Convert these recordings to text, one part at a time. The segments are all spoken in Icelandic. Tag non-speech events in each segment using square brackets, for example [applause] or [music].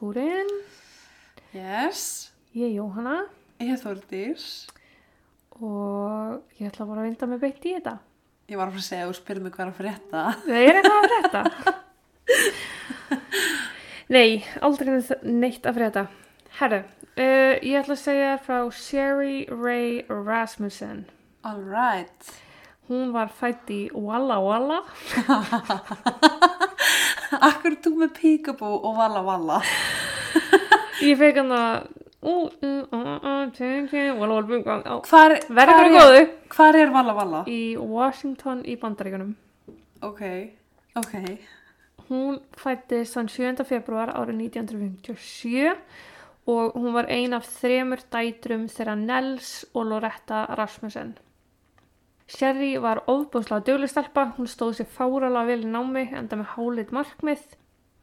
Morðskúrin. Yes. Ég er Jóhanna Ég er Þórdís. og ég ætla bara að vinda mig beitt í þetta. Ég var að fara að segja og spyrja mig hvað er að frétta. Það er eitthvað að frétta. [laughs] Nei, aldrei neitt að frétta. Herru, uh, ég ætla að segja frá Sherry Ray Rasmussen. All right. Hún var fætt í Walla Walla. [laughs] Akkur þú með peekaboo og walla walla? [laughs] Ég fekk hann að... Verður er- góðu. Hvar er walla walla? Í Washington í Bandaríkunum. Ok, ok. Hún fættist þann 7. februar árið 1957 og hún var ein af þremur dætrum þeirra Nels og Loretta Rasmussen. Sherry var ofbúslega döglistelpa, hún stóð sér fáralega vel í námi enda með hálit markmið.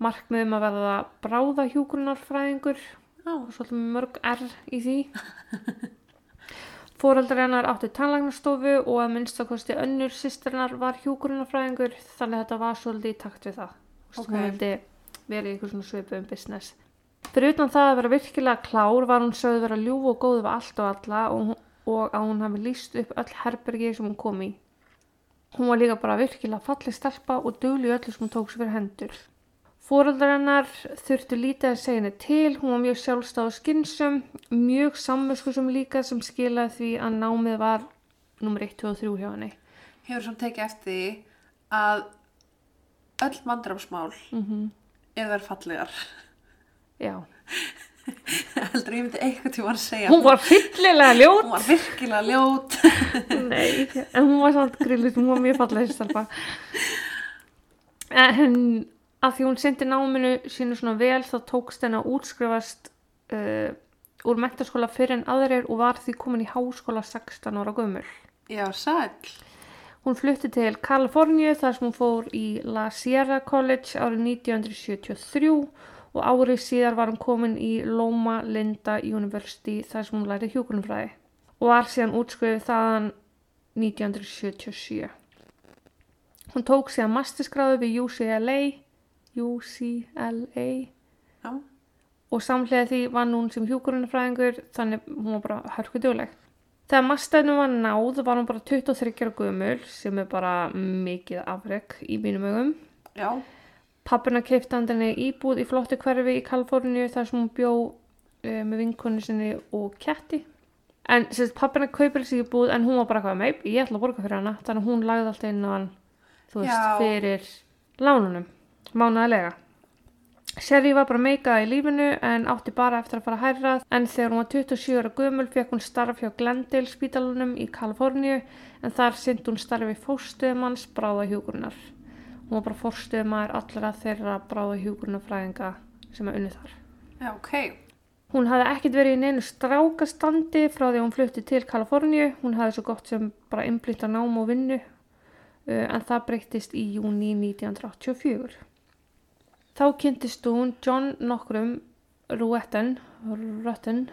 Markmiðum að verða bráða hjúgrunarfræðingur Já. og svolítið mörg R í því. Fóreldrar hennar áttu tannlægnastofu og að minnstakosti önnur sýstrinnar var hjúgrunarfræðingur þannig að þetta var svolítið í takt við það. Ok. Okay. Hún hefði verið í eitthvað svona svipu um business. Fyrir utan það að vera virkilega klár var hún sögð vera ljúf og góð við allt og alla og, hún- og að hún hafi líst upp öll herbergi sem hún kom í. Hún var líka bara virkilega falleg stelpa og dugli öllu sem hún tók sér fyrir hendur. Fóreldrar hennar þurftu lítið að segja henni til, hún var mjög sjálfstáð og skynsum, mjög sammuskusum líka sem skilaði því að námið var nummer 1, 2 og 3 hjá henni. Hefur samt tekið eftir því að öll mandrafsmál Mm er þær fallegar. Já. [laughs] [laughs] Heldur ég myndi eitthvað tíma að segja. Hún var fyllilega ljót. Hún var virkilega ljót. [laughs] Nei, en hún var samt grillut, hún var mjög fallega stelpa. En að því hún sendi náminu sínu svona vel þá tókst henni að útskrifast uh, úr mentaskóla fyrir en aðrir og var því komin í háskóla 16 ára gömul. Já, sæl. Hún flutti til Kaliforníu þar sem hún fór í La Sierra College árið 1973 og árið síðar var hún komin í Loma Linda University þar sem hún lærið hjúgrunfræði og var síðan útskrifið þaðan 1977. Hún tók síðan masterskráðu við UCLA, UCLA Já. og samlega því vann hún sem hjúgrunfræðingur þannig hún var bara hörku dugleg. Þegar masterinu var náð var hún bara 23 ára gömul sem er bara mikið afrek í mínum augum. Já. Pappina keipti hann henni íbúð í flottu hverfi í Kaliforníu þar sem hún bjó uh, með vinkonu sinni og ketti. En sérst, pappina kaupir þessi íbúð en hún var bara eitthvað meip, ég ætla að borga fyrir hana. Þannig að hún lagði alltaf inn á hann, þú veist, Já. fyrir lánunum, mánaðarlega. Sherry var bara meikað í lífinu en átti bara eftir að fara að hærra en þegar hún var 27 ára gömul fekk hún starf hjá Glendale spítalunum í Kaliforníu en þar synd hún starfi fórstöðumanns bráða hjúkurinnar. Hún var bara fórstöðumæður allra þeirra bráða hjúkurinnafræðinga sem er unnið þar. Já, ok. Hún hafði ekkert verið í neinu strákastandi frá því að hún flutti til Kaliforníu. Hún hafði svo gott sem bara innblýta nám og vinnu uh, en það breyttist í júni 1984. Þá kynntist hún John nokkrum Ruetten, Ruetten,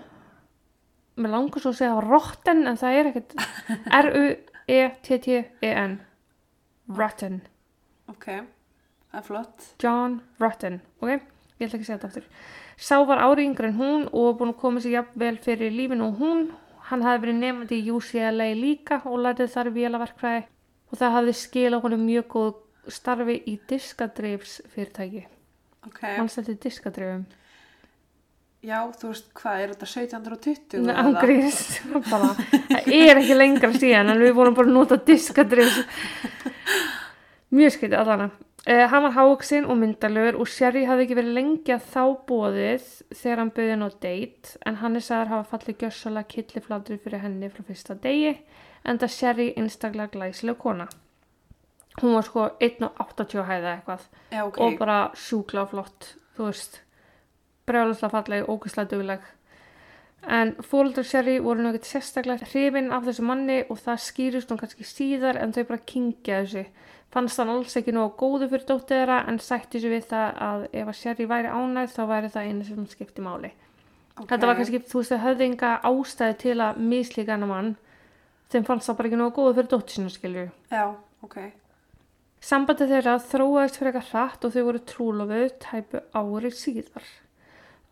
með langur svo að segja Rotten en það er ekkert [laughs] E R-U-E-T-T-E-N. Ok. Það er flott. John Rutten, ok? Ég ætla ekki að segja þetta aftur. Sá var ári yngri en hún og var búin að koma sér jafnvel fyrir lífinu og hún. Hann hafði verið nefandi í UCLA líka og lærið þar vélaverkfræði og það hafði skilað honum mjög góð starfi í diskadreifs fyrirtæki. Ok. Mannst þetta diskadreifum? Já, þú veist, hvað, er þetta 1720? Nei, [laughs] bara, það er ekki lengra síðan en við vorum bara að nota diskadreifs. Mjög skytið allan. Uh, hann var hávaksinn og myndalögur og Sherry hafði ekki verið lengi að þá bóðið þegar hann bauði henn á date en hann er sagður hafa fallið gjössalega killiflátur fyrir henni frá fyrsta degi en það Sherry einstaklega glæsileg kona. Hún var sko 1,80 hæða eitthvað Já, ok. og bara sjúkla flott, þú veist, brjáluslega falleg, ógæslega dugleg. En fóreldrar Sherry voru ekkert sérstaklega hrifin af þessu manni og það skýrist hún kannski síðar en þau bara kingja þessu. Fannst hann alls ekki nógu góðu fyrir dóttið þeirra en sætti sér við það að ef að Sherry væri ánægð þá væri það einu sem skipti máli. Ok. Þetta var kannski, þú veist, þau höfðu enga ástæði til að mislíka hennar mann þeim fannst það bara ekki nógu góðu fyrir dóttið sinna skilju. Já, ok. Sambandi þeirra þróaðist fyrir eitthvað hratt og þau voru trúlofuð tæpu ári síðar.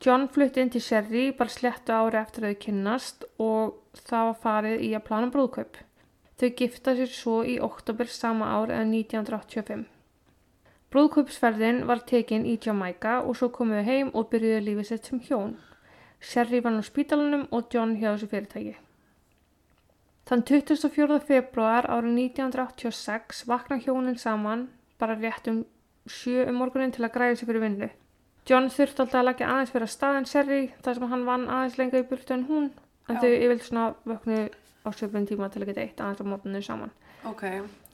John flutti inn til Sherry bara slettu ári eftir að þau kynnast og það var farið í að plana brúðkaup. Þau gifta sér svo í oktober sama ár eða 1985. Brúðkaupsferðin var tekin í Jamaica og svo komuðu heim og byrjuðu lífið sitt sem hjón. Sherry var á spítalunum og John hjá þessu fyrirtæki. Þann 24. februar árið 1986 vakna hjónin saman bara rétt um sjö um morgunin til að græða sig fyrir vinnu. John þurfti alltaf að leggja aðeins fyrir að staðin Sherry þar sem hann vann aðeins lengra í burtu en hún en Já. þau yfirlega svona vöknu á söpun tíma til að geta eitt aðeins á mótinu saman. Ok,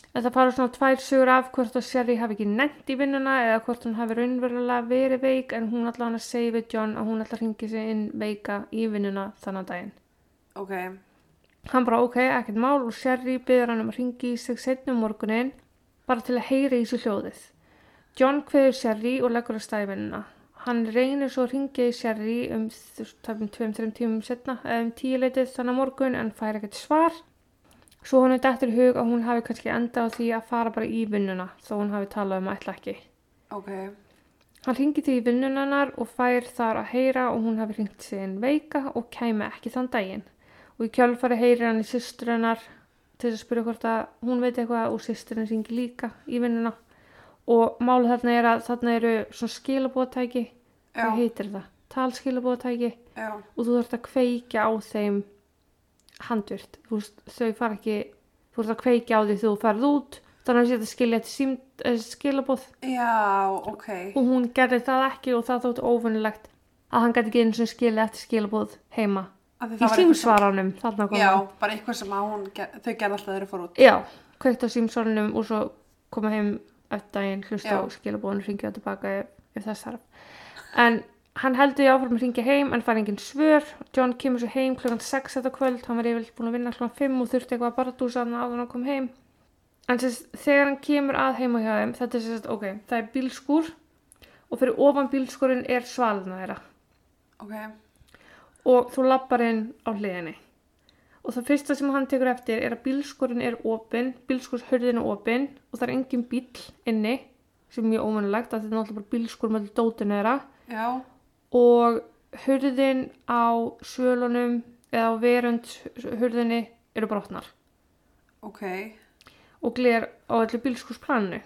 Þetta fara svona tvær sögur af hvort að Sherry hafi ekki nefnt í vinnuna eða hvort hún hafi raunverulega verið veik en hún allavega hann að segja við John að hún alltaf ringi sig inn veika í vinnuna þannig daginn. ok, Hann bara ok, ekkert mál og Sherry byður hann um að ringi í sig setnum morgunin bara til að heyra í þessu hljóðið. John kveður Sherry og leggur að staði vinnuna. Hann reynir svo að ringi í Sherry um tæpum 2-3 tímum setna eða um tíuleitið þannig morgun en fær ekkert svar. Svo hann er dættur hug að hún hafi kannski enda á því að fara bara í vinnuna þó hún hafi talað um að ætla ekki. ok, Hann ringi því í vinnunarnar og fær þar að heyra og hún hafi ringt sig inn veika og kæmi ekki þann daginn. Og í kjölfari heyrir hann í systur hennar til að spyrja hvort að hún veit eitthvað og systurinn ringi líka í vinnuna. Og málið þarna er að þarna eru svona skilabóðtæki, já, hvað heitir það? Talskilabóðtæki já, og þú þurft að kveikja á þeim handvirt. Þú veist, þau fara ekki, þú þurft að kveikja á því þú ferð út. Þannig að þetta skilja þetta eh, skilabóð já, ok, og hún gerði það ekki og það þótt ófunnilegt að hann gæti ekki einu sem skilja eftir skilabóð heima. Í það sem- símsvaranum kom Já, bara eitthvað sem hún, þau gerði alltaf þeirra fór út. já, kveikt á símsvaranum og svo koma heim eftir daginn hlusta Já. á skilabóðinu ringja tilbaka ef, ef þess þarf en hann heldur í áfram að ringja heim en fær engin svör. John kemur svo heim klukkan 6 þetta kvöld. Hann var yfirleitt búin að vinna klukkan 5 og þurfti eitthvað að bara dúsa hann en hann kom heim. En sérst, þegar hann kemur að heima hjá þeim þetta er sérst, ok, það er bílskúr og fyrir ofan bílskúrin er svalina þeirra. Ok, og þú lappar inn á hliðinni. Og það fyrsta sem hann tekur eftir er að bílskurinn er opinn bílskurshörðin er opinn og það er engin bíl inni sem er mjög ómennilegt að þetta er náttúrulega bara bílskur með dótinu þeirra já, og hörðin á svölunum eða á verund hörðinni eru brotnar. Ok, og gler á öllu bílskursplaninu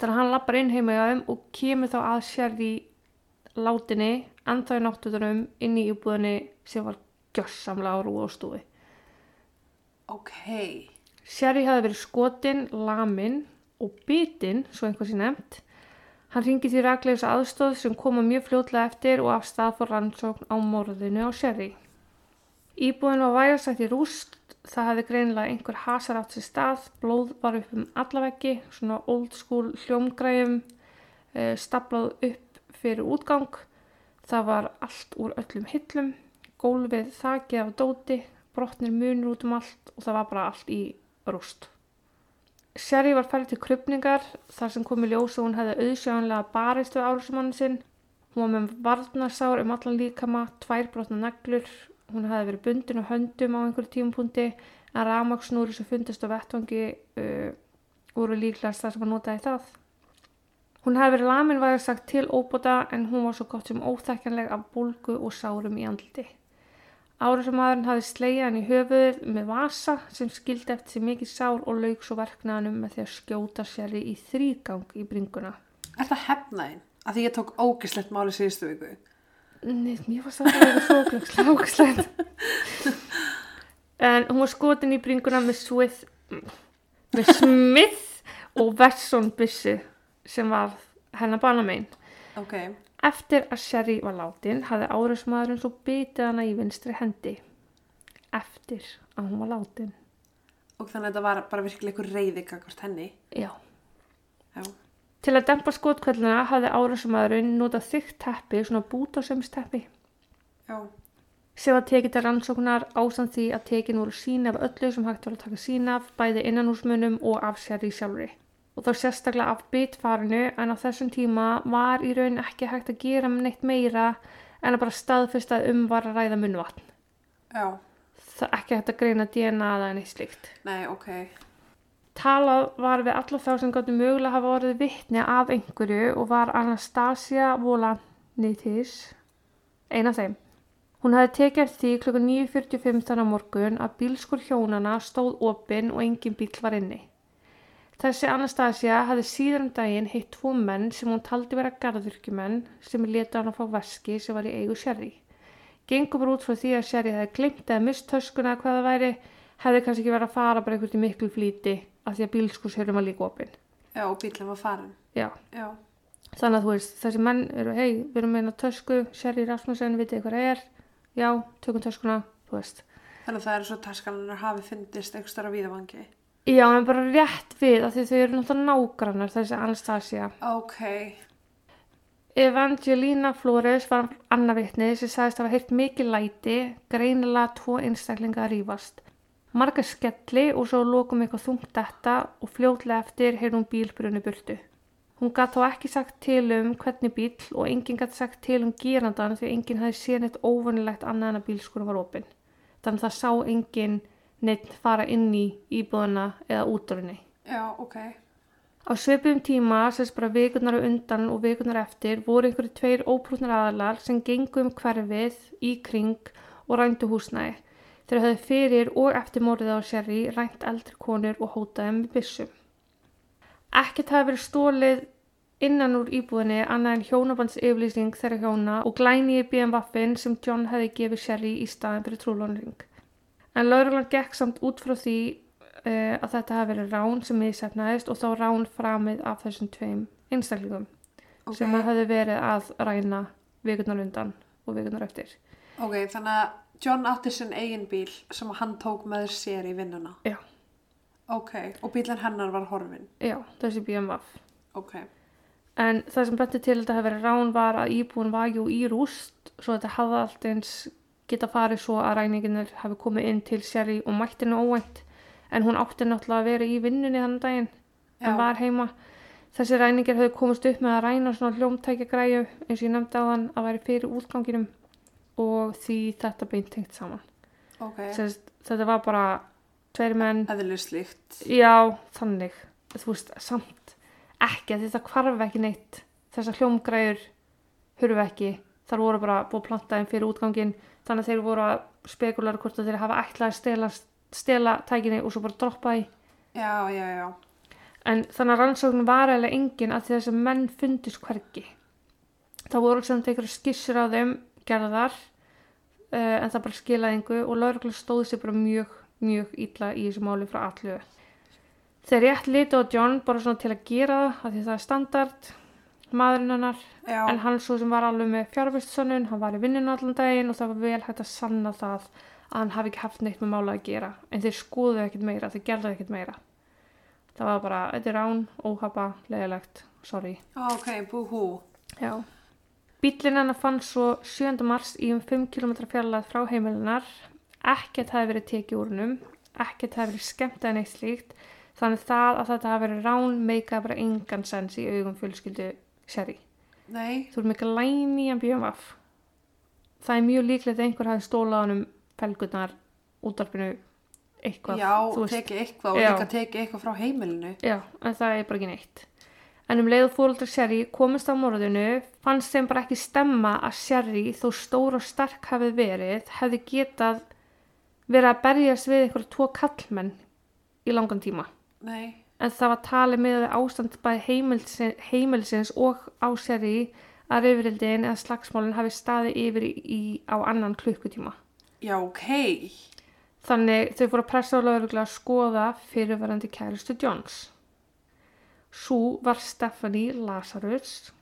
þannig að hann lappar inn heima hjá þeim og kemur þá að sér í látinni ennþá í náttutunum inn í íbúðinni sem var gjössamlega á rúi og stúi. Ok, Sherry hafði verið skotin, lamin og bitin, svo einhver sé nefnt. Hann ringi því raglegs aðstóð sem koma mjög fljótlega eftir og af stað fór rannsókn á morðinu á Sherry. Íbúðin var vægarsætt í rúst, það hefði greinilega einhver hasar átt sér stað, blóð var upp um allaveggi, svona old school hljómgræjum, eh, staplað upp fyrir útgang. Það var allt úr öllum hillum, gólfið þakið af dóti, brotnir munur út um allt og það var bara allt í rúst. Sherry var færið til krupningar þar sem kom í ljós og hún hefði auðsjáðanlega barist við árusumannin sinn. Hún var með varnarsár um allan líkama, tvær brotna neglur, hún hefði verið bundin á höndum á einhverju tímapunkti en ramaksnúri sem fundist á vettvangi uh, voru líklegast það sem að notaði það. Hún hefði verið lamin væri sagt til óbota en hún var svo gott sem óþekkjanleg af bólgu og sárum í andliti. Árásamaðurinn hafði slegið hann í höfuðið með vasa sem skildi eftir sig mikið sár og lauk svo verknaðanum með því að skjóta sér í þrýgang í bringuna. er það hefnaðin? Að því ég tók ógislegt máli síðustu viku. Nei, mér fannst það að vera svo glöggslega ógslegt. En hún var skotin í bringuna með Smith, með Smith og Wesson byssu sem var hennar banamein. Ok, Eftir að Sherry var látin hafði árásmaðurinn svo bitið hana í vinstri hendi. Eftir að hún var látin. og þannig að þetta var bara virkilega einhver reyði gagvart henni. Já. Já, Til að dempa skotkvölduna hafði árásmaðurinn notað þykkt teppi, svona bútasömsteppi, já, sem var tekið til rannsóknar ásamt því að tekin voru sín af öllu sem hægt var að taka sín af, bæði innanúsmunum og af Sherry sjálfri. Og þá sérstaklega af bitfarinu en á þessum tíma var í raun ekki hægt að gera neitt meira en að bara staðfesta að um var að ræða munnvatn. já, Það er ekki hægt að greina DNA eða neitt slíkt. nei, ok, Talað var við alla þá sem gáttu mögulega hafa orðið vittni af einhverju og var Anastasia Volanitis ein af þeim. Hún hafði tekið eftir því kl. 9.45 þannig á morgun að bílskur hjónana stóð opinn og engin bíl var inni. Þessi Anastasia hafði síðan um daginn hitt tvo menn sem hún taldi vera garðurkjumenn sem leta hann að fá veski sem var í eigu Sherry. Gengum bara út frá því að Sherry hefði glimt eða mist töskuna eða hvað það væri, hefði kannski ekki verið að fara bara einhvern í miklu flýti af því að bílskurshjörnum var líka opinn. Já, og bílinn var farin. Já, Já. þannig að þú veist, þessi menn eru, hei, við erum meina tösku, Sherry Rasmussen, vitið hvað það er? Já, tökum töskuna, þú veist. Þannig að það er svo taskanar hafi fyndist einhver störa víðavangi. Já, en bara rétt við að því þau eru náttúrulega nágrannar, þessi Anastasia. Ok. Evangelina Flores var annar vitni sem sagðist hafa heyrt mikið læti, greinilega tvo einstaklinga að rífast. Marga skelli og svo lókum eitthvað þungt þetta og fljótlega eftir heyrði hún bílbrunni burtu. Hún gatt þá ekki sagt til um hvernig bíl og enginn gatt sagt til um gerandan því enginn hafi séð neitt óvunilegt annað en að bílskurum var opinn. Þannig að það sá enginn neitt fara inn í íbúðuna eða útrunni. Já, ok. Á svipum tíma, sérst bara vikurnar á undan og vikurnar eftir, voru einhverju tveir óprútnar aðalar sem gengu um hverfið í kring og rændu húsnæði. Þeir höfðu fyrir og eftir morðið á Sherry rænt eldri konur og hótaði með byssum. Ekkert hafi verið stólið innan úr íbúðinni annað en hjónabands yfirlýsing þeirra hjóna og glæni í BM-vaffin sem John hefði gefið Sherry í staðin fyrir trúlónring. En lauruglan gekk samt út frá því uh, að þetta hafi verið rán sem miðsefnaðist og þá rán framið af þessum tveim einstaklingum Ok, sem að hefði verið að ræna vikurnar undan og vikurnar eftir. ok, þannig að John átti sinn eigin bíl sem hann tók með sér í vinnuna. Já. Ok, og bílinn hennar var horfin. Já, þessi BMF. Ok, En það sem benti til að þetta hefði verið rán var að íbúin var jú í rúst svo þetta hafði allt eins geta farið svo að ræninginir hafi komið inn til Sherry og mættinu óvænt en hún átti náttúrulega að vera í vinnunni þannig daginn Já. en var heima. Þessi ræningir hefði komist upp með að ræna svona hljómtækja græju eins og ég nefndi á þann að væri fyrir útganginum og því þetta beint tengt saman. ok. Sest, þetta var bara tveir menn Eðlislíkt. Já, þannig, þú veist, samt ekki að þetta hvarf ekki neitt þessar hljómgræður hurfu ekki, þar voru bara búið plantaðin fyrir útgangin, þannig að þeir voru að spekulara hvort að þeir hafa ætlað að stela, stela tækinni og svo bara droppa því. Já, já, já. en þannig að rannsóknin var eiginlega engin að þess að menn fundist hvergi. Það voru sem einhverju skissur á þeim gerðar uh, en það bara skilaði engu og lauruglan stóði sér bara mjög, mjög illa í þessu máli frá allu þeir rétt liti á John bara svona til að gera það því það er standard maðurinn hennar Já, en hann svo sem var alveg með fjárvistsönnun hann var í vinninu allan daginn og það var vel hægt að sanna það að hann hafi ekki haft neitt með mála að gera en þeir skoðu ekkert meira, þeir gerðu ekkert meira það var bara, þetta er rán, óhafa, leðilegt sorry ok, búhú. Já. Bíllinn hennar fann svo 7. mars í um 5 km fjarlæð frá heimilunar. Ekkert hafi verið tekið úr hennum, ekkert hafi verið skemmt eða neitt slíkt. Þannig það að þetta hafi verið rán meikaði bara engan sens í augum fjölskyldu Sherry. Nei, Þú erum ekki læni hann BMF. Það er mjög líklegt að einhver hafi stólað honum felgurnar útdarpinu eitthvað. já, tekið eitthvað og líka tekið eitthvað frá heimilinu. Já, en það er bara ekki neitt. En um leið og fóreldrar Sherry komist á morðinu fannst þeim bara ekki stemma að Sherry þó stór og sterk hafið verið hefði getað verið að berjast við einhverja tvo kallmenn í langan tíma. Nei, En það var talið með ástand bæði heimilsins, heimilsins og á Sherry að reyfrildin eða slagsmálinn hafi staðið yfir í, í, á annan klukkutíma. já, ok. Þannig þau fóru að pressa á lögregla að skoða fyrirverandi kærustu Johns. Sú var Stephanie Lazarus.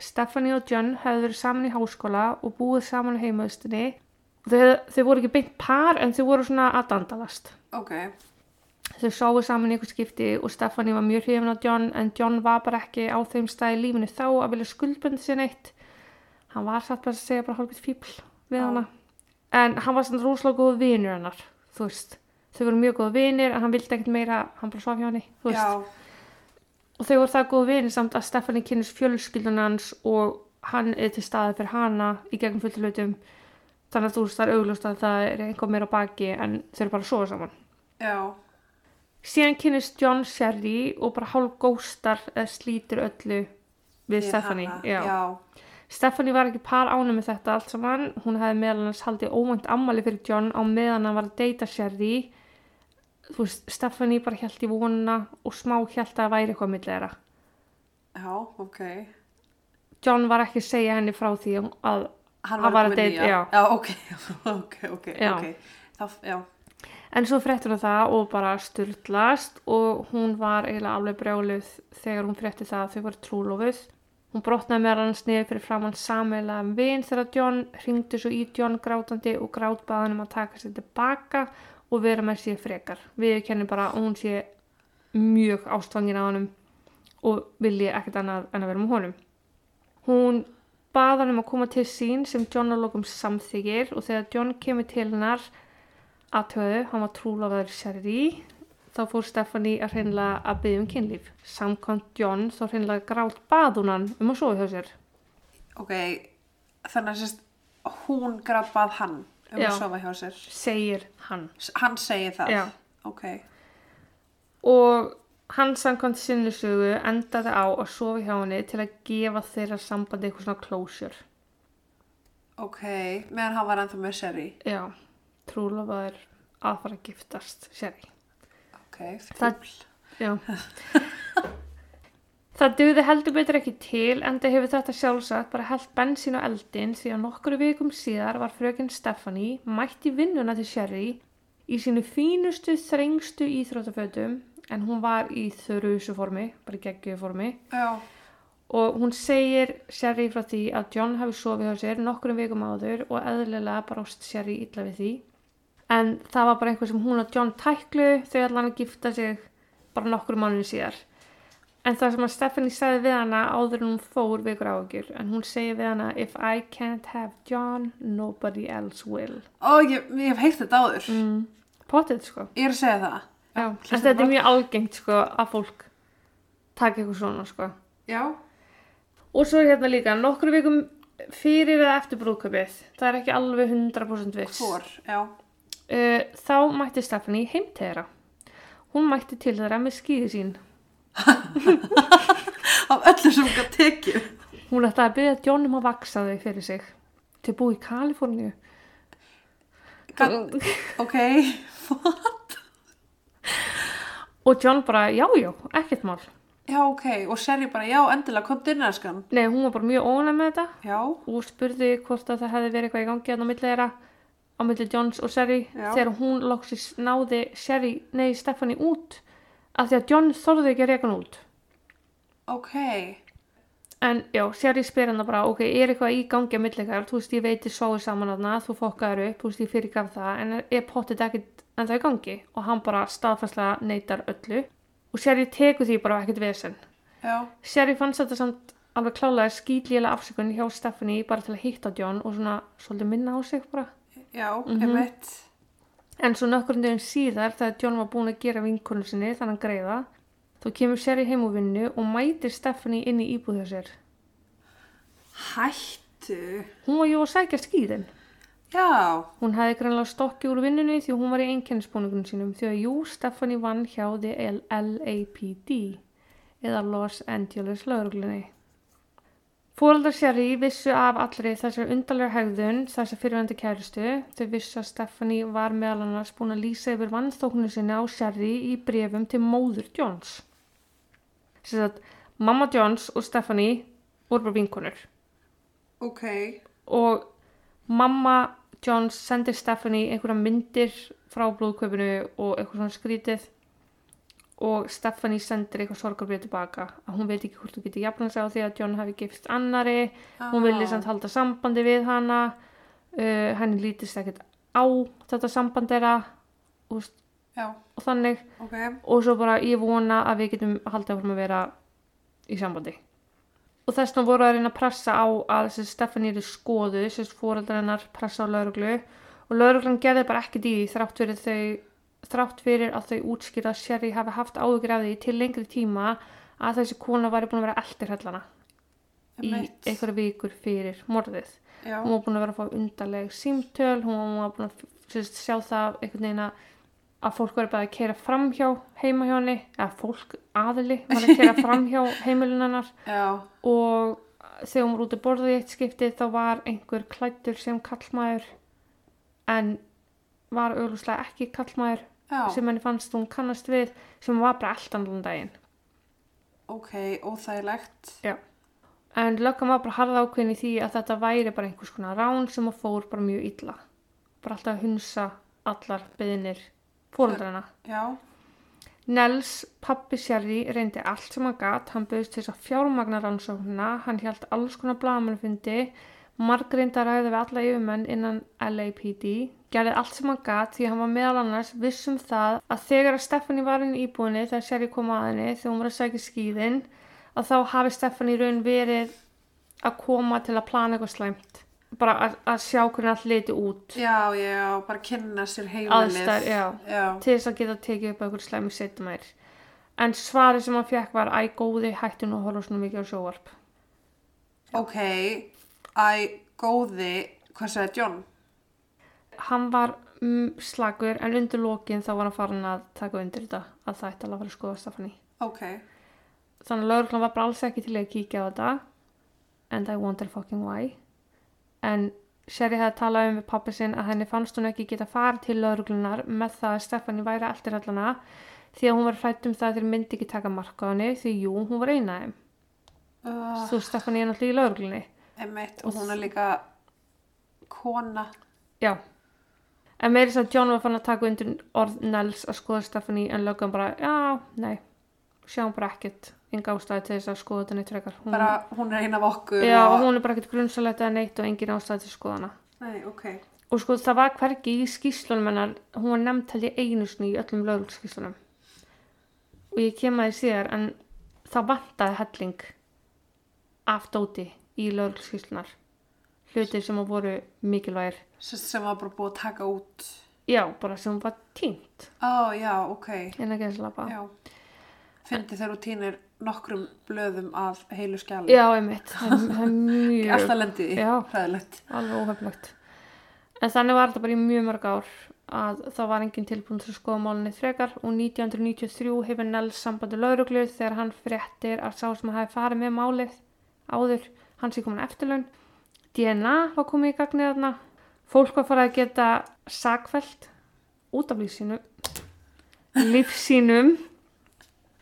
Stephanie og John hefðu verið saman í háskóla og búið saman á heimaðustinni. Þau, þau voru ekki beint par en þau voru svona að dandalast. Ok, Þau sáu saman í ykkur skipti og Stephanie var mjög hrifin á John en John var bara ekki á þeim stað í lífinu þá að vilja skuldbundi sér neitt. Hann var satt bara að segja bara hálfið fíbl við hana. En hann var svona rosalega góð vinur hennar, þú veist. Þau voru mjög góð vinir en hann vildi ekkert meira, hann bara svaf hjá henni, þú veist. já, Og þau voru það góð vinir samt að Stephanie kynnes fjölskyldun hans og hann er til staði fyrir hana í gegnum fullt hlutum. Þannig að þú veist það er augljóst að það er einhver meira baki en þau eru bara að sofa saman. já, síðan kynist John Sherry og bara hálf góstar eða slítur öllu við Stephanie já. Já. Stephanie var ekki par ánum með þetta allt saman hún hefði meðal hans haldið óvænt ammali fyrir John á meðan hann var að deyta Sherry þú veist, Stephanie bara held í vonuna og smá held að væri eitthvað milli þeirra Já, ok. John var ekki að segja henni frá því að Hann var að date- nýja. já. Já, ok, [laughs] ok, ok, Já. ok. Það, já. En svo fréttur hún það og bara styrlast og hún var eiginlega alveg brjáluð þegar hún frétti það að þau voru trúlofuð. Hún brotnaði meðal hans niður fyrir framann sameilaðan vin þegar John hringdi svo í John grátandi og grátbaði hann um að taka sér tilbaka og vera með sér frekar. Við kennum bara að hún sé mjög ástfangin á honum og vilji ekkert annað en að vera með honum. Hún bað hann um að koma til sín sem John á lokum samþykir og þegar John kemur til hennar aðtöðu, hann var trúlofaður Sherry þá fór Stephanie að hreinlega að byggja um kynlíf. Samkvæmt John þá hreinlega grátt bað hún hann um að sofa hjá sér. Ok, þannig að sérst, hún grafbað hann um Já. að sofa hjá sér. Segir hann. Hann segir það? Já. Ok, Og hann samkvæmt sinni sögu endaði á að sofa hjá henni til að gefa þeirra sambandi eitthvað svona closure. ok, meðan hann var ennþá með Sherry. Já, trúlofaður að fara að giftast Sherry. Ok, Það- fíbl. Já. [laughs] Það dugði heldur betur ekki til en það hefur þetta sjálfsagt bara held bensín á eldin því að nokkru vikum síðar var fröken Stephanie mætt í vinnuna til Sherry í sínu fínustu, þrengstu íþróttafötum en hún var í þrjusu formi, bara í geggjöðu formi Já, og hún segir Sherry frá því að John hafi sofið hjá sér nokkrum vikum áður og eðlilega brást Sherry illa við því en það var bara einhver sem hún og John tæklu þau allan að gifta sig bara nokkrum mánuði síðar en það sem að Stephanie sagði við hana áður en hún fór vekur áhugjur en hún segir við hana if I can't have John nobody else will ó, ég, ég hef heyrt þetta áður. mm. potið sko Ég er að segja það. Já, en þetta er mjög algengt sko að fólk taka eitthvað svona sko Já, Og svo er hérna líka nokkru vikum fyrir eða eftir brúðköpið. Það er ekki alveg 100% viss. hvor. Uh, þá mætti Stephanie heim til þeirra. Hún mætti til þeirra með skýði sín. Af öllu sem hún gætt tekið. Hún ætti að byrja John um að vaksa þau fyrir sig. Til búið í Kaliforníu. Ok, Og John bara, já, já, ekkert mál. já, ok. Og Sherry bara, já, endilega, kom dyrnarskan. Nei, hún var bara mjög ónæg með þetta Já, og spurði hvort að það hefði verið eitthvað í gangi hérna á milli þeirra, á milli Johns og Sherry, Já. þegar hún loksis náði Sherry, nei, Stephanie út, af því að John þorði ekki að reka hann út. ok. En já, Sherry spyr hann bara, ok, er eitthvað í gangi að millikar, þú veist, ég veit þið sváið saman þarna, þú fokkaður upp, þú veist, ég fyrirgaf það, en er pottið ekkert en það í gangi? Og hann bara staðfærslega neytar öllu. Og Sherry tekur því bara ekkert vesen. Já, Sherry fannst þetta samt alveg klálega skýtlíla afsökun hjá Stephanie bara til að hitta John og svona svolítið minna á sig bara. Já, Mhm. einmitt. En svo nokkur dögum síðar þegar John var búin að gera vinkonu sinni þannig greiða, þá kemur Sherry heim úr vinnu og mætir Stephanie inn í íbúð hjá sér. Hættu. Hún var jú að sækja skýðin. Já, Hún hefði greinlega stokki úr vinnunni því hún var í einkennisbúningunum sínum því að jú, Stephanie vann hjá the LAPD eða Los Angeles lauruglunni. Fóreldar Sherry vissu af allri þessar undarlega hegðun þessar fyrirvændi kærustu. Þau vissu að Stephanie var meðal annars búin að lýsa yfir vannþóknu sinni á Sherry í brefum til móður Johns. Sér að mamma Johns og Stephanie voru bara vinkonur ok. og mamma Johns sendir Stephanie einhverja myndir frá blóðkaupinu og eitthvað svona skrítið og Stephanie sendir eitthvað sorgarbrið tilbaka að hún veit ekki hvort þú getur jafnað sig á því að John hafi gifst annari hún vilja samt halda sambandi við hana. Uh, henni lítist ekkert á þetta samband þeirra og, og þannig. Ok. og svo bara ég vona að við getum haldið áfram að vera í sambandi. Og þess vegna voru að reyna að pressa á að Stephanie er skoðu þessi fóreldrar hennar pressa á lauruglu og lauruglan gerði bara ekkert í því þrátt fyrir þau þrátt fyrir að þau útskýra að Sherry hafi haft áhugir af því til lengri tíma að þessi kona væri búin að vera eldir hellana í Einmitt. einhverja vikur fyrir morðið. Já, hún var búin að vera að fá undarleg símtöl hún var búin að sérst, sjá það einhvern veginn að fólk var bara að keira framhjá heima hjá henni, eða fólk aðili var að keira framhjá [laughs] heimilin hennar. Já, og þegar hún var út að borða í eitt skipti þá var einhver klættur sem kallmaður en var auglúslega ekki kallmaður já, sem henni fannst hún kannast við sem var bara allt annan daginn. Ok, óþægilegt. en löggan var bara harða ákveðin í því að þetta væri bara einhvers konar rán sem að fór bara mjög illa. Bara alltaf að hunsa allar beðinir fóreldrana Já, Nels, pappi Sherry, reyndi allt sem hann gat, hann bauðst til þess að fjármagna rannsóknuna, hann hjælt alls konar blagamannfundi, marg reyndi að ræða við alla yfirmenn innan LAPD, gerði allt sem hann gat því hann var meðal annars vissum það að þegar að Stephanie var inn í íbúinni þegar Sherry kom að henni þegar hún var að sækja skýðin, að þá hafi Stephanie í raun verið að koma til að plana eitthvað slæmt, bara að, að sjá hvernig allt liti út. já, já, bara kynna sér heimilið. Til þess að geta tekið upp eitthvað slæmi setjum mær. En svarið sem hann fekk var æ góði hættu nú að horfa svona mikið á sjóvarp. ok, æ, góði, hvað segði John? Hann var mm, slagur en undir lokin þá var hann farin að taka undir þetta að það ætti alveg að fara að skoða Stefani. Ok, Þannig að lauruglan var bara alls ekki til að kíkja á þetta and I wonder fucking why. En Sherry hefði talað um við pappi sinn að henni fannst hún ekki geta farið til lauruglunar með það að Stefani væri eftir hallana því að hún var hrætt um það að þeir myndi ekki taka marka á henni því jú, hún var eina af þeim. uh, Þú Stefani er náttúrulega í lauruglunni. Emitt, og hún er líka kona. Já. En meiri þess að John var fann að taka undir orð Nels að skoða Stephanie en lögum bara, já, nei, sjáum bara ekkert, enga ástæði til þess að skoða þetta neitt frekar. Hún, Bara, hún er eina af okkur. já, og... hún er bara ekkert grunnsalegt eða neitt og engin ástæði til að skoða hana. Nei, ok. Og sko það var hvergi í skýslunum hennar, hún var nefnt held ég einu sinni í öllum lögurskýslunum. Og ég kem að því síðar en það vantaði helling af dóti í lögurskýslunar. Hlutir sem að voru mikilvægir. Sem var bara búið að taka út. Já, bara sem var tínt Ó, já, ok. en að geðslapa. Já. Fyndi þegar þú týnir nokkrum blöðum af heilu skjali. Já, einmitt. Mjög, Alltaf lendið í. Já. Hræðilegt. alveg óhefnlegt. En þannig var þetta bara í mjög mörg ár að það var engin tilbúin til að skoða málinni frekar og 1993 hefur Nels sambandi lauruglu þegar hann fréttir að sá sem hafi farið með málið áður, hans er komin eftirlaun. DNA var komið í gagnið þarna. Fólk var farið að geta sakfælt út af lífsínu, lífsínum.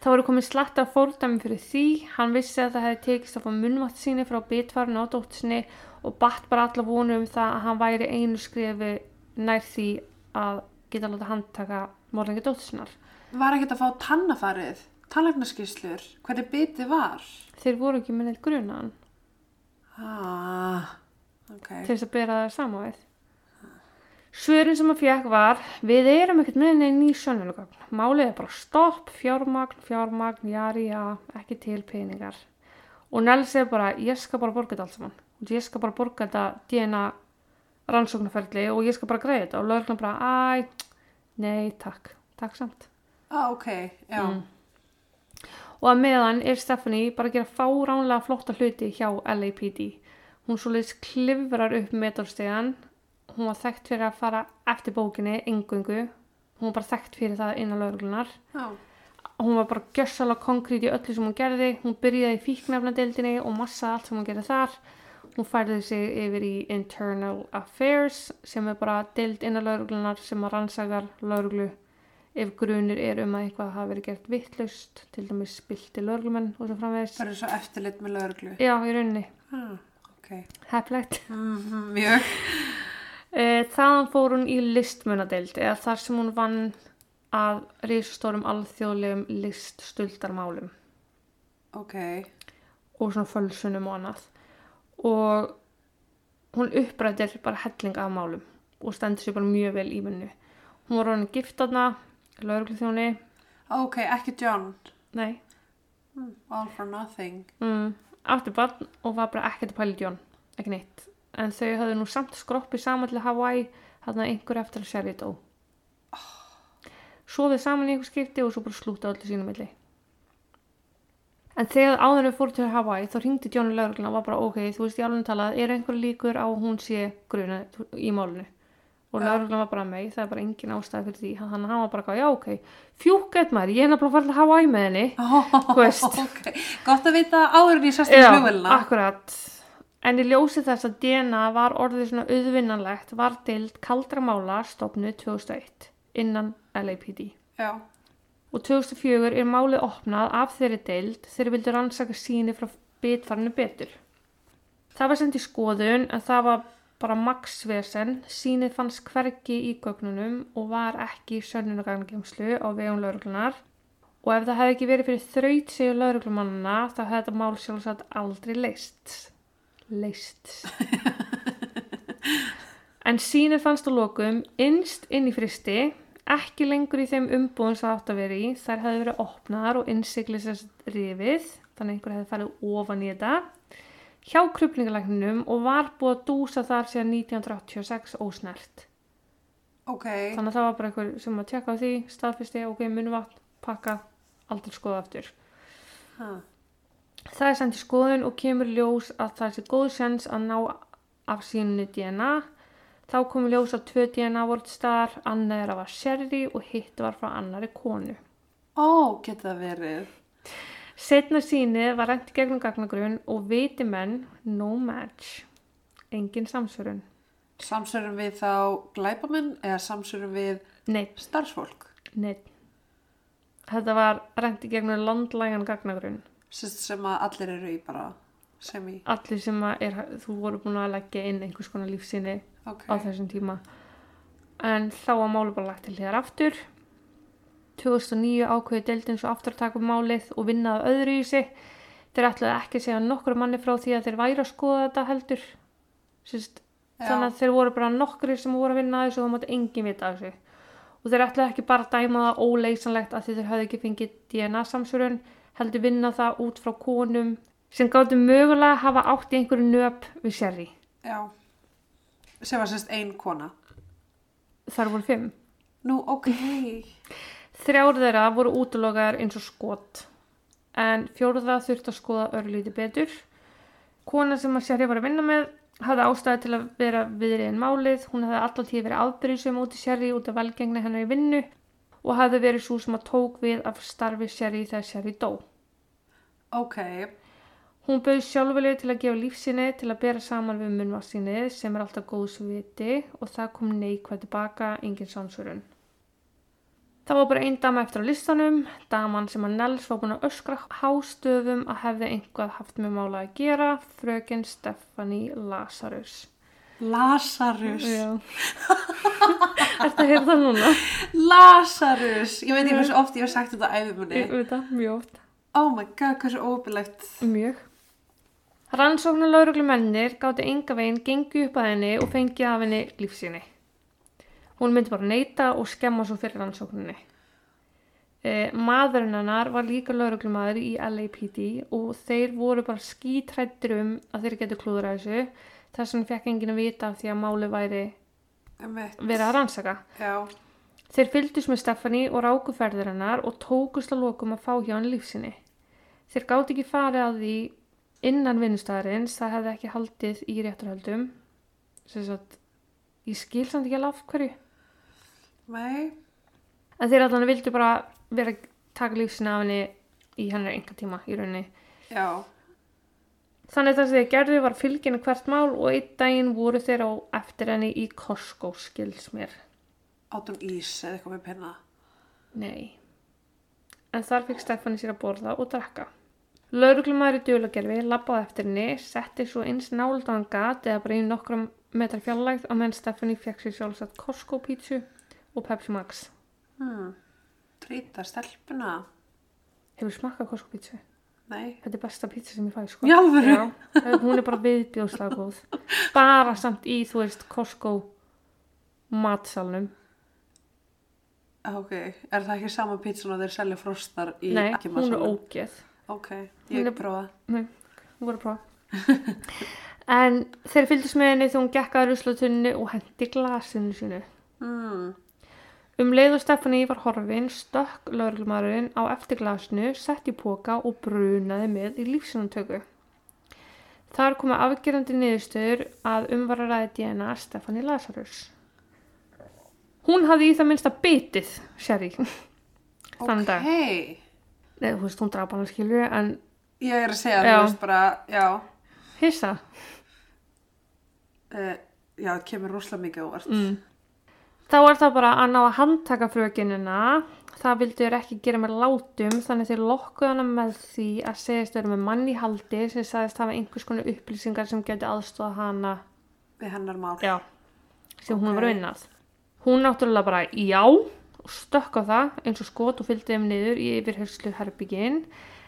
Það voru komið slatt af fórdæmi fyrir því. Hann vissi að það hefði tekist að fá munnvatt síni frá bitvarinu á dóttinni og batt bara alla vonu um það að hann væri einu skrifi nær því að geta láta handtaka morðingi dóttisinnar. Var ekkert að fá tannafarið, tannlæknaskýslur, hvernig bitið var? Þeir voru ekki neitt grunaðan Ah, ok. til þess að bera það sama við. Svörin sem hann fekk var, við erum ekkert með neinn ný sönnunugagn. Málið er bara stopp, fjármagn, fjármagn, jari, já, ekki til peningar. Og Nels er bara, ég skal bara borga þetta allt saman. Ég skal bara borga þetta DNA rannsóknarferli og ég skal bara greiða þetta. Og lögurinn bara, æ, nei, takk, takk samt. Ah, ok, já. Mm. Og að meðan er Stephanie bara að gera fáránlega flotta hluti hjá LAPD. Hún svoleiðis klifrar upp metalstegan. Hún var þekkt fyrir að fara eftir bókinni, engungu. Hún var bara þekkt fyrir það innan lauruglunar. Já, Hún var bara gjössalega konkrét í öllu sem hún gerði. Hún byrjaði í fíknefnadeildinni og massaði allt sem hún gerði þar. Hún færði sig yfir í Internal Affairs sem er bara deild innan lauruglunar sem að rannsakar lauruglu ef grunir er um að eitthvað hafi verið gert vittlaust, til dæmis spilti lauruglumenn og svo framvegis. það er svo eftirlit með lögreglu. Já, í rauninni. Ah, ok. Heflegt. Mm mjög. [laughs] E, þaðan fór hún í listmunadeild eða þar sem hún vann að risastórum alþjóðlegum liststuldarmálum Ok, og svona fölsunum og annað. Og hún upprættir bara helling af málum og stendur sér bara mjög vel í vinnu. Hún var hann giftaðna, laurugluþjóni, ok, ekki John. nei, Mm, all for nothing. mm, átti barn og var bara ekkert að pæla í John, ekki neitt. En þau höfðu nú samt skroppið saman til Hawaii, þarna einhver eftir að Sherry dó. Svoðið saman í einhver skipti og svo bara slúta öllu sínum milli. En þegar áður við fóru til Hawaii þá ringdi John í laurugluna og var bara ok, þú veist ég alveg talað, er einhver líkur á að hún sé gruna í málunu? Og lauruglan var bara mei, það er bara engin ástæði fyrir því. Hann var bara, eitthvað, já ok, fjúkætt maður ég er nefnilega farið að hafa æ með henni Þú veist. [laughs] ok, gott að vita áður ég í flugvelina. akkurat. En í ljósi þess að DNA var orðið svona auðvinnanlegt var dild kaldra mála stopnu 2001 innan LAPD Já, og 2004 er málið opnað af þeirri deild þegar vildu rannsaka síni frá bitfarinu betur. Það var sendt í skoðun en það var bara maksvesen, sínið fannst hvergi í gögnunum og var ekki í sönnunaganglemslu á vegum lauruglunar og ef það hefði ekki verið fyrir þraut séu lauruglumannana þá hefði þetta mál sjálfsagt aldrei leist. Leist. [laughs] en sínið fannst á lokum innst inn í fristi ekki lengur í þeim umbúðum sem það átt að vera í. Þær hefði verið opnaðar og innsiklisast rifið, þannig einhver hefði farið ofan í þetta, hjá krupningalækninum og var búið að dúsa þar síðan 1986 ósnert. ok. Þannig að það var bara einhver sem að tjekka á því, staðfesti, ok, munvatn, pakka, aldrei skoða aftur. Ha. Það er sendt í skoðun og kemur ljós að það sé góð sens að ná af sínu DNA. Þá komur ljós að tvö DNA voru til staðar, annað er að var Sherry og hitt var frá annari konu. Ó, geta það verið. Setna sínið var rent í gegnum gagnagrun og viti menn no match. Engin samsvörun. Samsörum við þá glæpamenn eða samsörum við Nei, starfsfólk? nei. Þetta var rent í gegnum landlægan gagnagrun. Sist sem að allir eru í bara sem í. Allir sem að er, þú voru búin að leggja inn einhvers konar lífsýni Ok. á þessum tíma. En þá var máli bara lagt til hér aftur. 2009 ákveði deildin svo aftur að taka málið og vinna það öðru í sig. Þeir ætlaði ekki að segja nokkur manni frá því að þeir væri að skoða þetta heldur. Sist, Já. þannig að þeir voru bara nokkri sem voru að vinna þessu og það mátti engin vita þessu. Og þeir ætlaði ekki bara að dæma það óleysanlegt að þeir hafði ekki fengið DNA samsvörun, heldur vinna það út frá konum sem gáttu mögulega að hafa átt í einhverju nöp við sérri. Já. Sem var sérst ein kona. Þar voru fimm. Nú, ok. Þrjár þeirra voru útlokaðar eins og skot en fjórða þurfti að skoða örlíti betur. Kona sem að Sherry var að vinna með hafði ástæði til að vera viðriðin málið. Hún hafði alltaf tíð verið afbyrjusum út í Sherry út af velgengni hennar í vinnu og hafði verið svo sem að tók við af starfi Sherry þegar Sherry dó. Ok. Hún bauð sjálfuleg til að gefa lífsinni til að bera saman við munnvarsinni sem er alltaf góðs viti og það kom neikvæð tilbaka, engin samsvörun. Það var bara einn dama eftir á listanum, daman sem að Nels var búin að öskra hástöfum að hefði einhvað haft með mála að gera, fröken Stephanie Lazarus. Lazarus. Já. [laughs] Að heyra það núna? Lazarus. Ég veit ekki hversu oft ég hef sagt þetta Ég æfumunni. veit það, mjög oft. Oh my god, hversu óbyrlegt. Mjög. Rannsóknar lauruglumennir gáti enga veginn gengi upp að henni og fengi af henni lífsýni. Hún myndi bara neyta og skemma svo fyrir rannsókninni. E, maðurinn hennar var líka lauruglumæður í LAPD og þeir voru bara skítrættir um að þeir getur klúður að þessu. Þess vegna fekk enginn að vita af því að máli væri verið að rannsaka. Já. Þeir fylgdust með Stephanie og rákuferðir hennar og tókust að lokum að fá hjá hann lífsinni. Þeir gátt ekki farið að því innan vinnustæðarins, það hefði ekki haldið í rétturhöldum. Sem sagt, ég skil samt ekki alveg af hverju. Nei. En þeir allan vildu bara vera að taka lífsinni af henni í hennar enga tíma í rauninni. Já. Þannig það sem þeir gerðu var fylginni hvert mál og einn daginn voru þeir á eftir henni í Costco skils mér. Áttum ís eða eitthvað með penna. Nei. En þar fikk Stefani sér að borða og drekka. Lauruglumæður í djúlagerfi labbaði eftir henni, setti svo eins náldan gat eða bara í nokkrum metra fjarlægð á meðan Stefani fekk sér sjálfsagt Costco pítsu og Pepsi Max. Hmm. Trýta stelpuna. Hefur smakkað Costco pítsu? Nei. Þetta er besta pítsa sem ég fæ, sko. Já, hún er bara viðbjóðslega góð. Bara samt í, þú veist, Costco matsalnum. Ah, Ok. Er það ekki sama pítsun og þeir selja frostar í Nei, hún er ógeð. Ok. Ég er- prófa. Nei, hún voru að prófa. en þeir fylgdist með henni þegar hún gekk að ruslatunni og hendi glasinu sinu. Hmm. Um leið og Stefani var horfin, stökk lauruglumarinn á eftir glasinu, sett í póka og brunaði með í lífsjónantöku. Þar komu afgerandi niðurstöður að umvararæði DNA Stefani Lazarus. Hún hafði í það minnsta bitið Sherry. Þann dag. Ok. Nei, þú veist, hún draf hana skilur, en Ég er að segja, þú veist bara, já, hissa. uh, já, það kemur rosalega mikið óvart. Mm. Þá er það bara að ná að handtaka frökinina. Það vildu þér ekki gera með látum þannig þeir lokkuðu hana með því að segjast vera með mann í haldi sem sagðist hafa einhvers konar upplýsingar sem geti aðstofa hana Við hennar mál. já, sem hún Ok. var vinnað. Hún náttúrulega bara já og stökk á það eins og skot og fylgdi þeim niður í yfirherslu herbyggin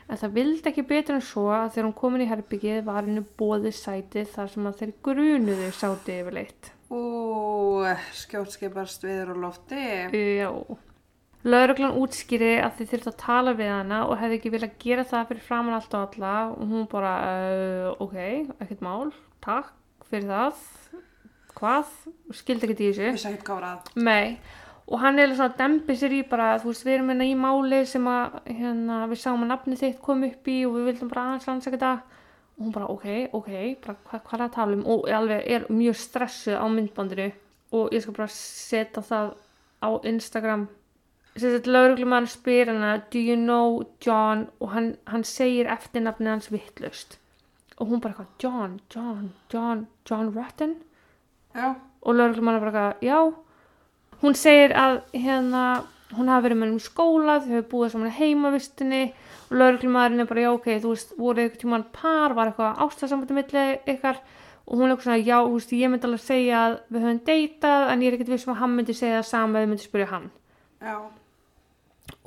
en það vildi ekki betur en svo að þegar hún komin í herbyggið var henni bóðið sætið þar sem að þeir grunuðu sáti yfirleitt. Ú, skjótskipast viður og lofti. Já. Lauruglan útskýri að þið þurftu að tala við hana og hefði ekki viljað gera það fyrir framann allt og alla og hún bara, uh, ok, ekkert mál, takk fyrir það. Hvað? Skildi ekkert í þessu. Vissi ekkert hvað var að. Nei, og hann er svona að dempi sér í bara, þú veist, við erum hérna í máli sem að, hérna, við sáum að nafni þitt kom upp í og við vildum bara aðeins rannsaka þetta og hún bara, ok, ok, bara hvað, hvað er að tala um? Og alveg er mjög stressuð á myndbandinu og ég skal bara setja það á Instagram. Að lauruglumæður spyr hana do you know John? Og hann, hann segir eftirnafni hans vittlust og hún bara eitthvað, John, John, John, John Rutten? Já, og lögreglumann er bara eitthvað, já. Hún segir að hérna hún hafi verið með um skóla, þau hefur búið saman í heimavistinni og lögreglumæðurinn er bara, já ok, þú veist, voru eitthvað tímann par, var eitthvað ástasambandi milli ykkar? Og hún er eitthvað svona, já, þú veist, ég myndi alveg segja að við höfum deytað en ég er ekkert vissum að hann myndi segja það sama eða myndi spyrja hann. Já,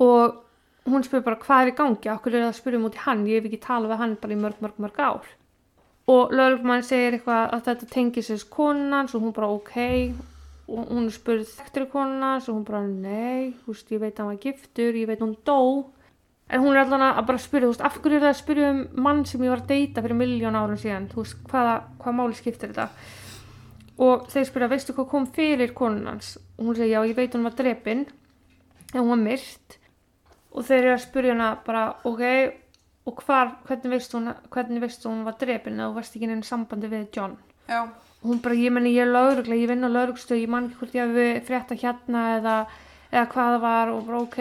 og hún spyr bara hvað er í gangi, okkur er það að spyrja mútið hann? Ég hef ekki talað við hann bara í mörg, mörg, mörg ár. Og lögreglumann segir eitthvað að þetta tengir sér konans og hún bara ok og hún er spurð þekktur konans og hún bara nei, veist, ég veit að hann var giftur ég veit hún dó. En hún er allan að bara spyrja, þú veist, af hverju er það að spyrja um mann sem ég var að deyta fyrir miljón árum síðan? Þú veist, hvaða, hvað máli skiptir þetta? Og þeir spyrja, veistu hvað kom fyrir konans og hún segir, já, ég veit hún var drepin en hún var myrt. Og þeir eru að spyrja hana bara ok, og hvar, hvernig veistu hún, hvernig veistu hún var drepin? Eða þú varst ekki neina sambandi við John? Já, hún bara, ég menni ég er laurugla, ég vinn á laurugstöð ég man ekki hvort ég hafi frétta hérna eða, eða hvað það var og bara ok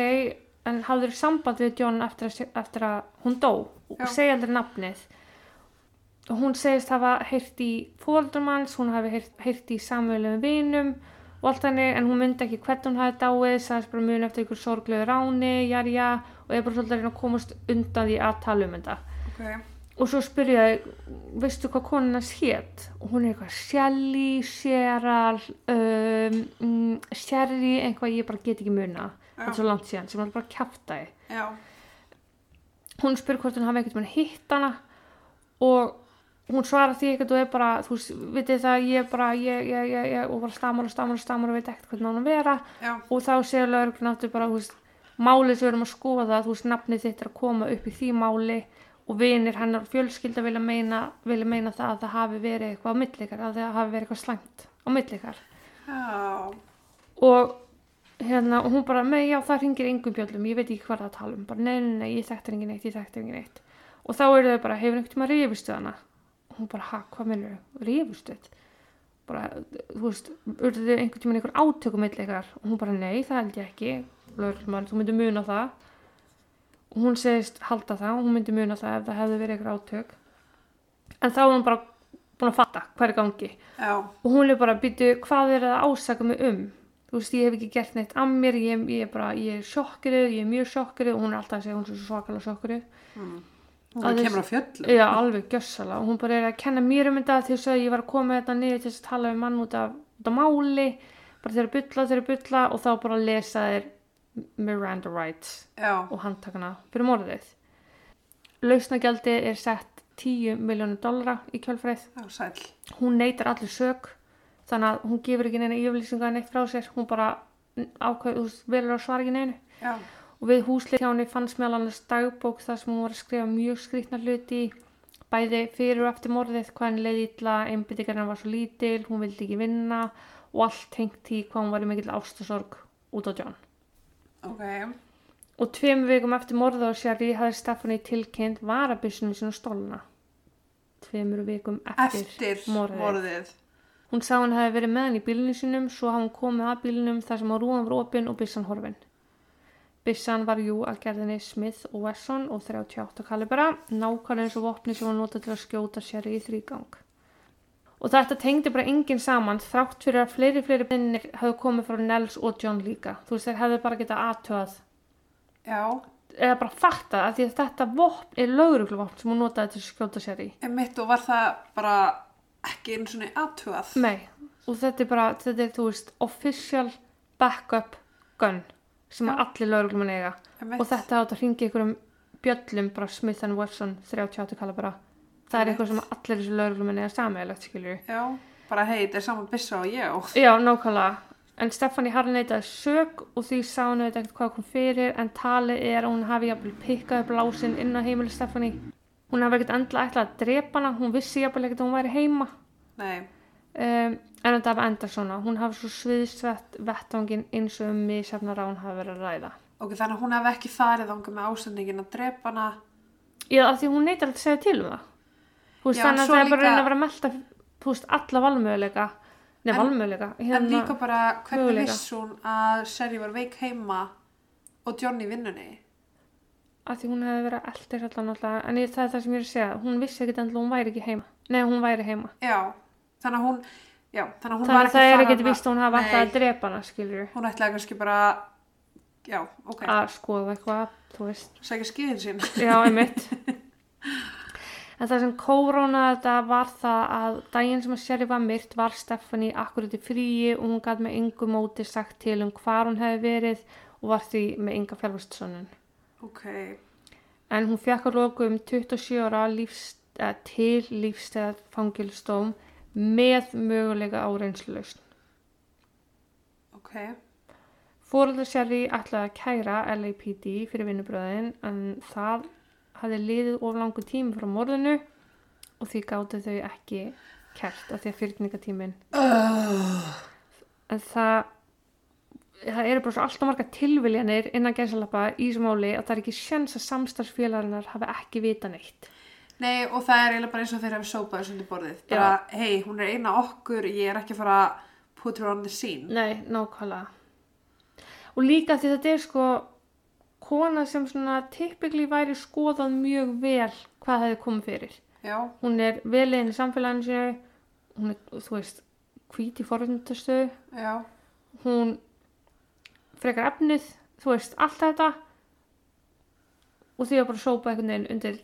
en hafður samband við John eftir að, eftir að hún dó og Já. segja aldrei nafnið. Og hún segist hafa heyrt í fóldramanns, hún hafi heyrt, heyrt í samveilum vinum og allt þannig en hún myndi ekki hvernig hún hafi dáið sagðist bara muni eftir ykkur sorglegu ráni jarja og er bara svolítið að komast undan því að tala um þetta. Ok, og svo spyrja ég, veistu hvað konan hans hét? Og hún er eitthvað Shelly, Cheryl um, mm, Sherry, eitthvað ég bara get ekki muna þetta er svo langt síðan sem hann bara kjaftaði. Já, hún spyr hvort hún hafi með hitt hana. Og hún svarar því ekkert og er bara, þú veist, vitið það ég er bara, ég, ég, ég, og bara stamar og stamar og stamar og veit ekkert hvernig hann vera. Já, og þá segir lögreglun áttur bara, veist, málið sem við erum að skoða, þú veist, nafnið þitt er að koma upp í því máli og vinir hennar og fjölskylda vilja meina, vilja meina það að það hafi verið eitthvað á millikar, að það hafi verið eitthvað slæmt á millikar já, og hérna, og hún bara, með já, það ringir engum bjöllum, ég veit ekki hvað það að tala um, bara, nei, nei, nei, ég þekkti engin eitt, ég þekkti engin eitt. Og þá eru þau bara, hefur einhvern tíma rífistu hana? Og hún bara, ha, hvað minnur þau, rífistu bara, þú veist, urðu þau einhvern tíma einhver átökum millikar og hún bara, nei, það held ég ekki. Lögreglumar, þú myndir muna það hún segist halda það og hún myndi muna það ef það hefði verið einhver átök. En þá er hún bara búin að fatta er í gangi. Já, og hún er bara að býtu hvað er það að ásaka mig um? Þú veist ég hef ekki gert neitt að mér ég, ég er bara, ég er sjokkiruð, ég er mjög sjokkiruð og hún er alltaf að segja hún er svo svakalega sjokkiruð hún Að bara þess- kemur á fjöllum. já alveg gjössala og hún bara er að kenna mér um þetta þess að ég var að koma þetta niður til að tala við mann út af, út af máli. Bara þeirra bylla, þeirra bylla og þá bara lesa þeir Miranda Rights Já, og handtakana fyrir morðið. Lausnagjaldi er sett 10 miljónur dollara í kjölfræð hún neytar allir sök þannig að hún gefur ekki neina yfirlýsinga neitt frá sér, hún bara ákveð, þú veist, velur að svara ekki neinu. Já, og við húslið hjá henni fannst meðal annars dagbók þar sem hún var að skrifa mjög skrýtna hluti bæði fyrir og eftir morðið hvað henni leiði illa, einbyttingarna var svo lítil hún vildi ekki vinna og allt tengt því hvað hún var í mikill ástasorg út á John ok, og tveim vikum eftir morðið á Sherry hafði Stephanie tilkynnt varabissinu sinna stólna tveimur vikum eftir, eftir morðið. morðið. Hún sá hann hefði verið með hann í bílinu sínum svo hafði hún komið að bílinum þar sem á rúðan var opinn og byssan horfin. Byssan var jú að gerðinni Smith og Wesson og 38 kalibra, nákvæmlega eins og vopni sem var notað til að skjóta sér í þrýgang. Og þetta tengdi bara enginn saman þrátt fyrir að fleiri, fleiri bennir hafði komið frá Nels og John líka. Þú veist, þeir hefði bara getað aðtöðað Já, eða bara fattað að því að þetta vopn er laurugluvopn sem hún notaði til að skjóta sér í. einmitt og var það bara ekki einu svona aðtugað. Nei, og þetta er bara, þetta er, þú veist, official backup gun sem Já. allir lauruglumenn eiga. Og þetta átt að ringa einhverjum bjöllum bara Smith Wesson 38 kalibra. Það er eitthvað sem allir þessu lauruglumenn eiga sammeðilegt, skilju. Já, bara hei, þetta er saman byssa og ég. Já, nákvæmlega. En Stefani Harri neitaði sög og því sá auðvitað ekkert hvað kom fyrir en talið er að hún hafi jafnvel pikkað upp lásinn inn á heimili Stefani. Hún hafi ekkert endla ætlað að drepa hana, hún vissi jafnvel ekkert að hún væri heima. Nei, Um, en þetta hafi endað svona. Hún hafi svo sviðsvett vettvangin eins og um misjafnar að hún hafi verið að ræða. ok, þannig hún hef ekki farið ánga með ásendingin að drepa hana. Já, af því hún alltaf að segja til um það. Veist, Já, þannig að það er bara líka- að reyna að vera að melta, þú veist, alla valmöguleika. Nei, En- valmöguleika. En líka bara, hvernig viss hún að Sherry var veik heima og John í vinnunni? Af því hún hefði verið að elda þess allan alltaf. En ég, það er það sem ég er að segja. Hún vissi ekkert endla hún væri ekki heima. Nei, hún væri heima. Já, þannig að hún, já, þannig að hún Þannig að það er ekkert vist að hún Nei, alltaf að drepa hana, skilur Hún ætlaði kannski bara, já, ok, Að skoða eitthvað, þú veist. sækja skýðin sín. Já, einmitt. [laughs] En það sem kórónaði þetta var það að daginn sem að Sherry var myrt var Stephanie akkurat í fríi og hún gæti með yngu móti sagt til um hvar hún hefði verið og var því með ynga fjárfastsönnun. Ok, En hún fekk að loku um 27 ára lífs, eh, til lífstæðar fangilstóm með möguleika á reynslulausn. ok, Fóröldar Sherry ætlaði að kæra LAPD fyrir vinnubröðin en það hafði liðið of langu tími frá morðinu og því gáttu þau ekki kært af því að fyrningatímin. En það, það eru bara svo alltaf marga tilviljanir innan gæsalappa í þessu máli að það er ekki sjens að samstarfsfélagarnar hafi ekki vita neitt. Nei, og það er eiginlega bara eins og þeir hafi sópað þessu undir borðið. Bara, hei, hún er eina okkur, ég er ekki að fara að put her on the scene. Nei, nákvæmlega. Og líka því þetta er sko kona sem svona typikli væri skoðað mjög vel hvað hefði komið fyrir. Já, Hún er veliðin í samfélaginu sinu, hún er, þú veist, hvít í forvindastöðu, já, hún frekar efnið, þú veist, allt þetta og því að bara sópa einhvern veginn undir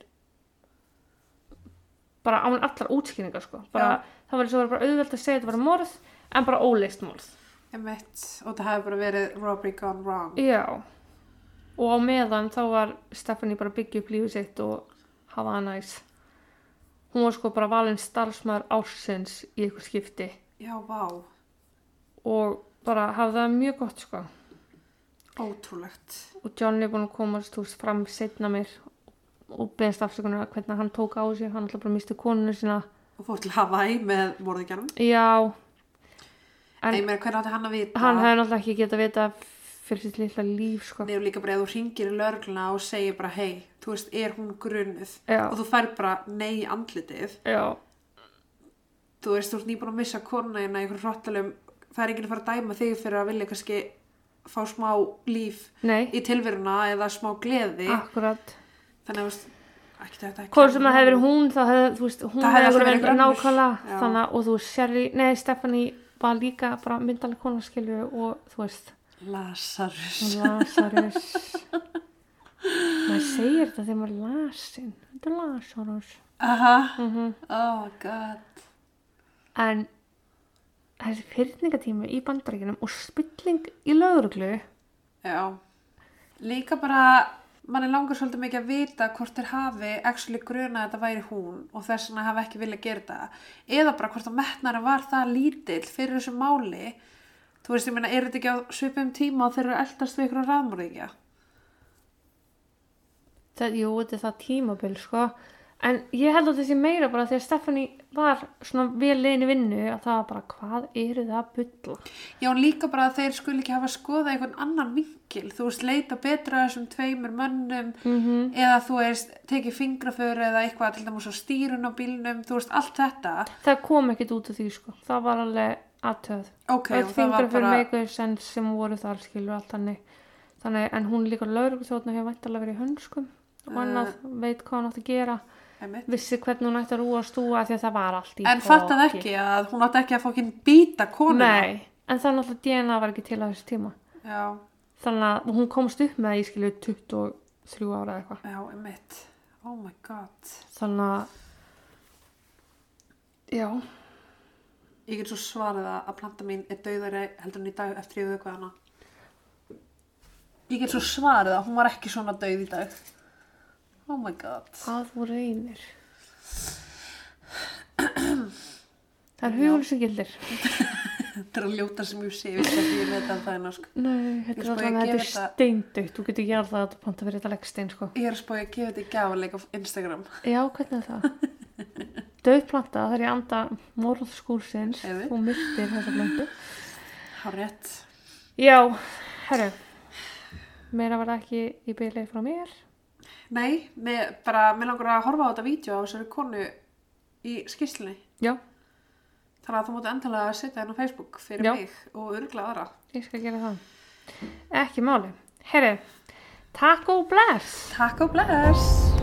bara án allar útskýringar sko. Bara, það var bara auðvelt að segja að þetta var morð en bara óleist morð. emitt. Og það hefði bara verið robbery gone wrong. Já, og á meðan þá var Stephanie bara að byggja upp lífið sitt og hafa það næs. Hún var sko bara valinn starfsmæður ársins í ykkur skipti Já, vá, og bara hafa það mjög gott sko. ótrúlegt. Og John er búin að komast veist, fram setna mér og beðast afsökunar hvernig hann tók á sig, hann alltaf bara misti konunu sína. Og fór til Hawaii með morðingjanum. Já, En, ég meina, hvernig átti hann að vita? hann hefði náttúrulega ekki getað vita fyrir sitt lilla líf sko. Nei, og líka bara ef þú ringir í lörgluna og segir bara, hei, þú veist, er hún grunuð? Já, Og þú fær bara nei í andlitið. já, Þú veist, þú ert nýbúin að missa konuna hérna í einhverjum hrottalum. Það er ekki að fara að dæma þig fyrir að vilja kannski fá smá líf nei, í tilveruna eða smá gleði. akkurat. Þannig að. Hvort sem það hefur hún, þá veist, hún alltaf verið nákvæmlega, þannig að, og þú veist, Sherry, nei, Stephanie var líka bara myndalega kona, skilju, og þú veist, Lazarus. Lazarus. [laughs] Maður segir þetta þegar maður er lasin, þetta er Lazarus. Aha. Mm Oh god. En þessi fyrningatími í bandaríkinum og spilling í lögreglu, Já. Líka bara, mann er langar svolítið mikið að vita hvort þeir hafi actually gruna að þetta væri hún og þess vegna hafi ekki viljað gera þetta. Eða bara hvort að metnari var það lítill fyrir þessu máli. Þú veist, ég meina, er þetta ekki á svipum tíma og þeir eru að eldast við ykkur raðmörðingja? það, jú, þetta er það tímabil, sko, en ég held að þessi meira bara þegar Stephanie var svona vel leiðin í vinnu að það var bara hvað eru það að bulla? Já, líka bara að þeir skuli ekki hafa skoðað einhvern annan vinkil, þú veist, leita betra að þessum tveimur mönnum mm eða þú veist, tekið fingraför eða eitthvað til dæmis á stýrun á bílnum, þú veist, allt þetta. það kom ekkit út af því sko. Það var alveg aðtöð Ok, öll og það var fingra fyrir bara, meikur sem, sem voru þar skilur allt þannig þannig en hún líka lögur þjóðna hefur væntalega verið í hönskum og Eh. annað veit hvað hann átti að gera einmitt. vissi hvernig hún ætti að rúa stúa því að það var allt í En fattað ekki að hún átti ekki að fókin býta konuna. nei, en það er náttúrulega DNA var ekki til á þessu tíma Já, þannig að hún komst upp með í skilur 23 ára eitthvað já, einmitt. Oh my god. þannig að já, Ég get svo svarað að að planta mín er dauðari heldur en í dag eftir ég hvað hana. Ég get svo svarað að hún var ekki svona dauð í dag. Oh my god. að þú reynir það er hugulsugildir [laughs] Þetta er að ljóta sem ég sé, ég veist ekki ég veit að það er násk. Nei, þetta er sko, alltaf ég þetta er steindautt, þú getur gerð það að þú panta fyrir þetta leggstein, sko. Ég er að spója að gefa þetta í gjáleik á Instagram. Já, hvernig er það? [laughs] Dauð planta, það er ég anda morðskúrsins og myrtir þessa plöntu. Há rétt. Já, herru, meira var það ekki í byrli frá mér. Nei, mér, bara, mér langar að horfa á þetta vídeo á þessari konu í skýrslunni. Já, Þannig að þú mútu endalega að setja henn á Facebook fyrir Já. mig og örgla aðra. ég skal gera það. Ekki máli. Herru, takk og bless! Takk og bless!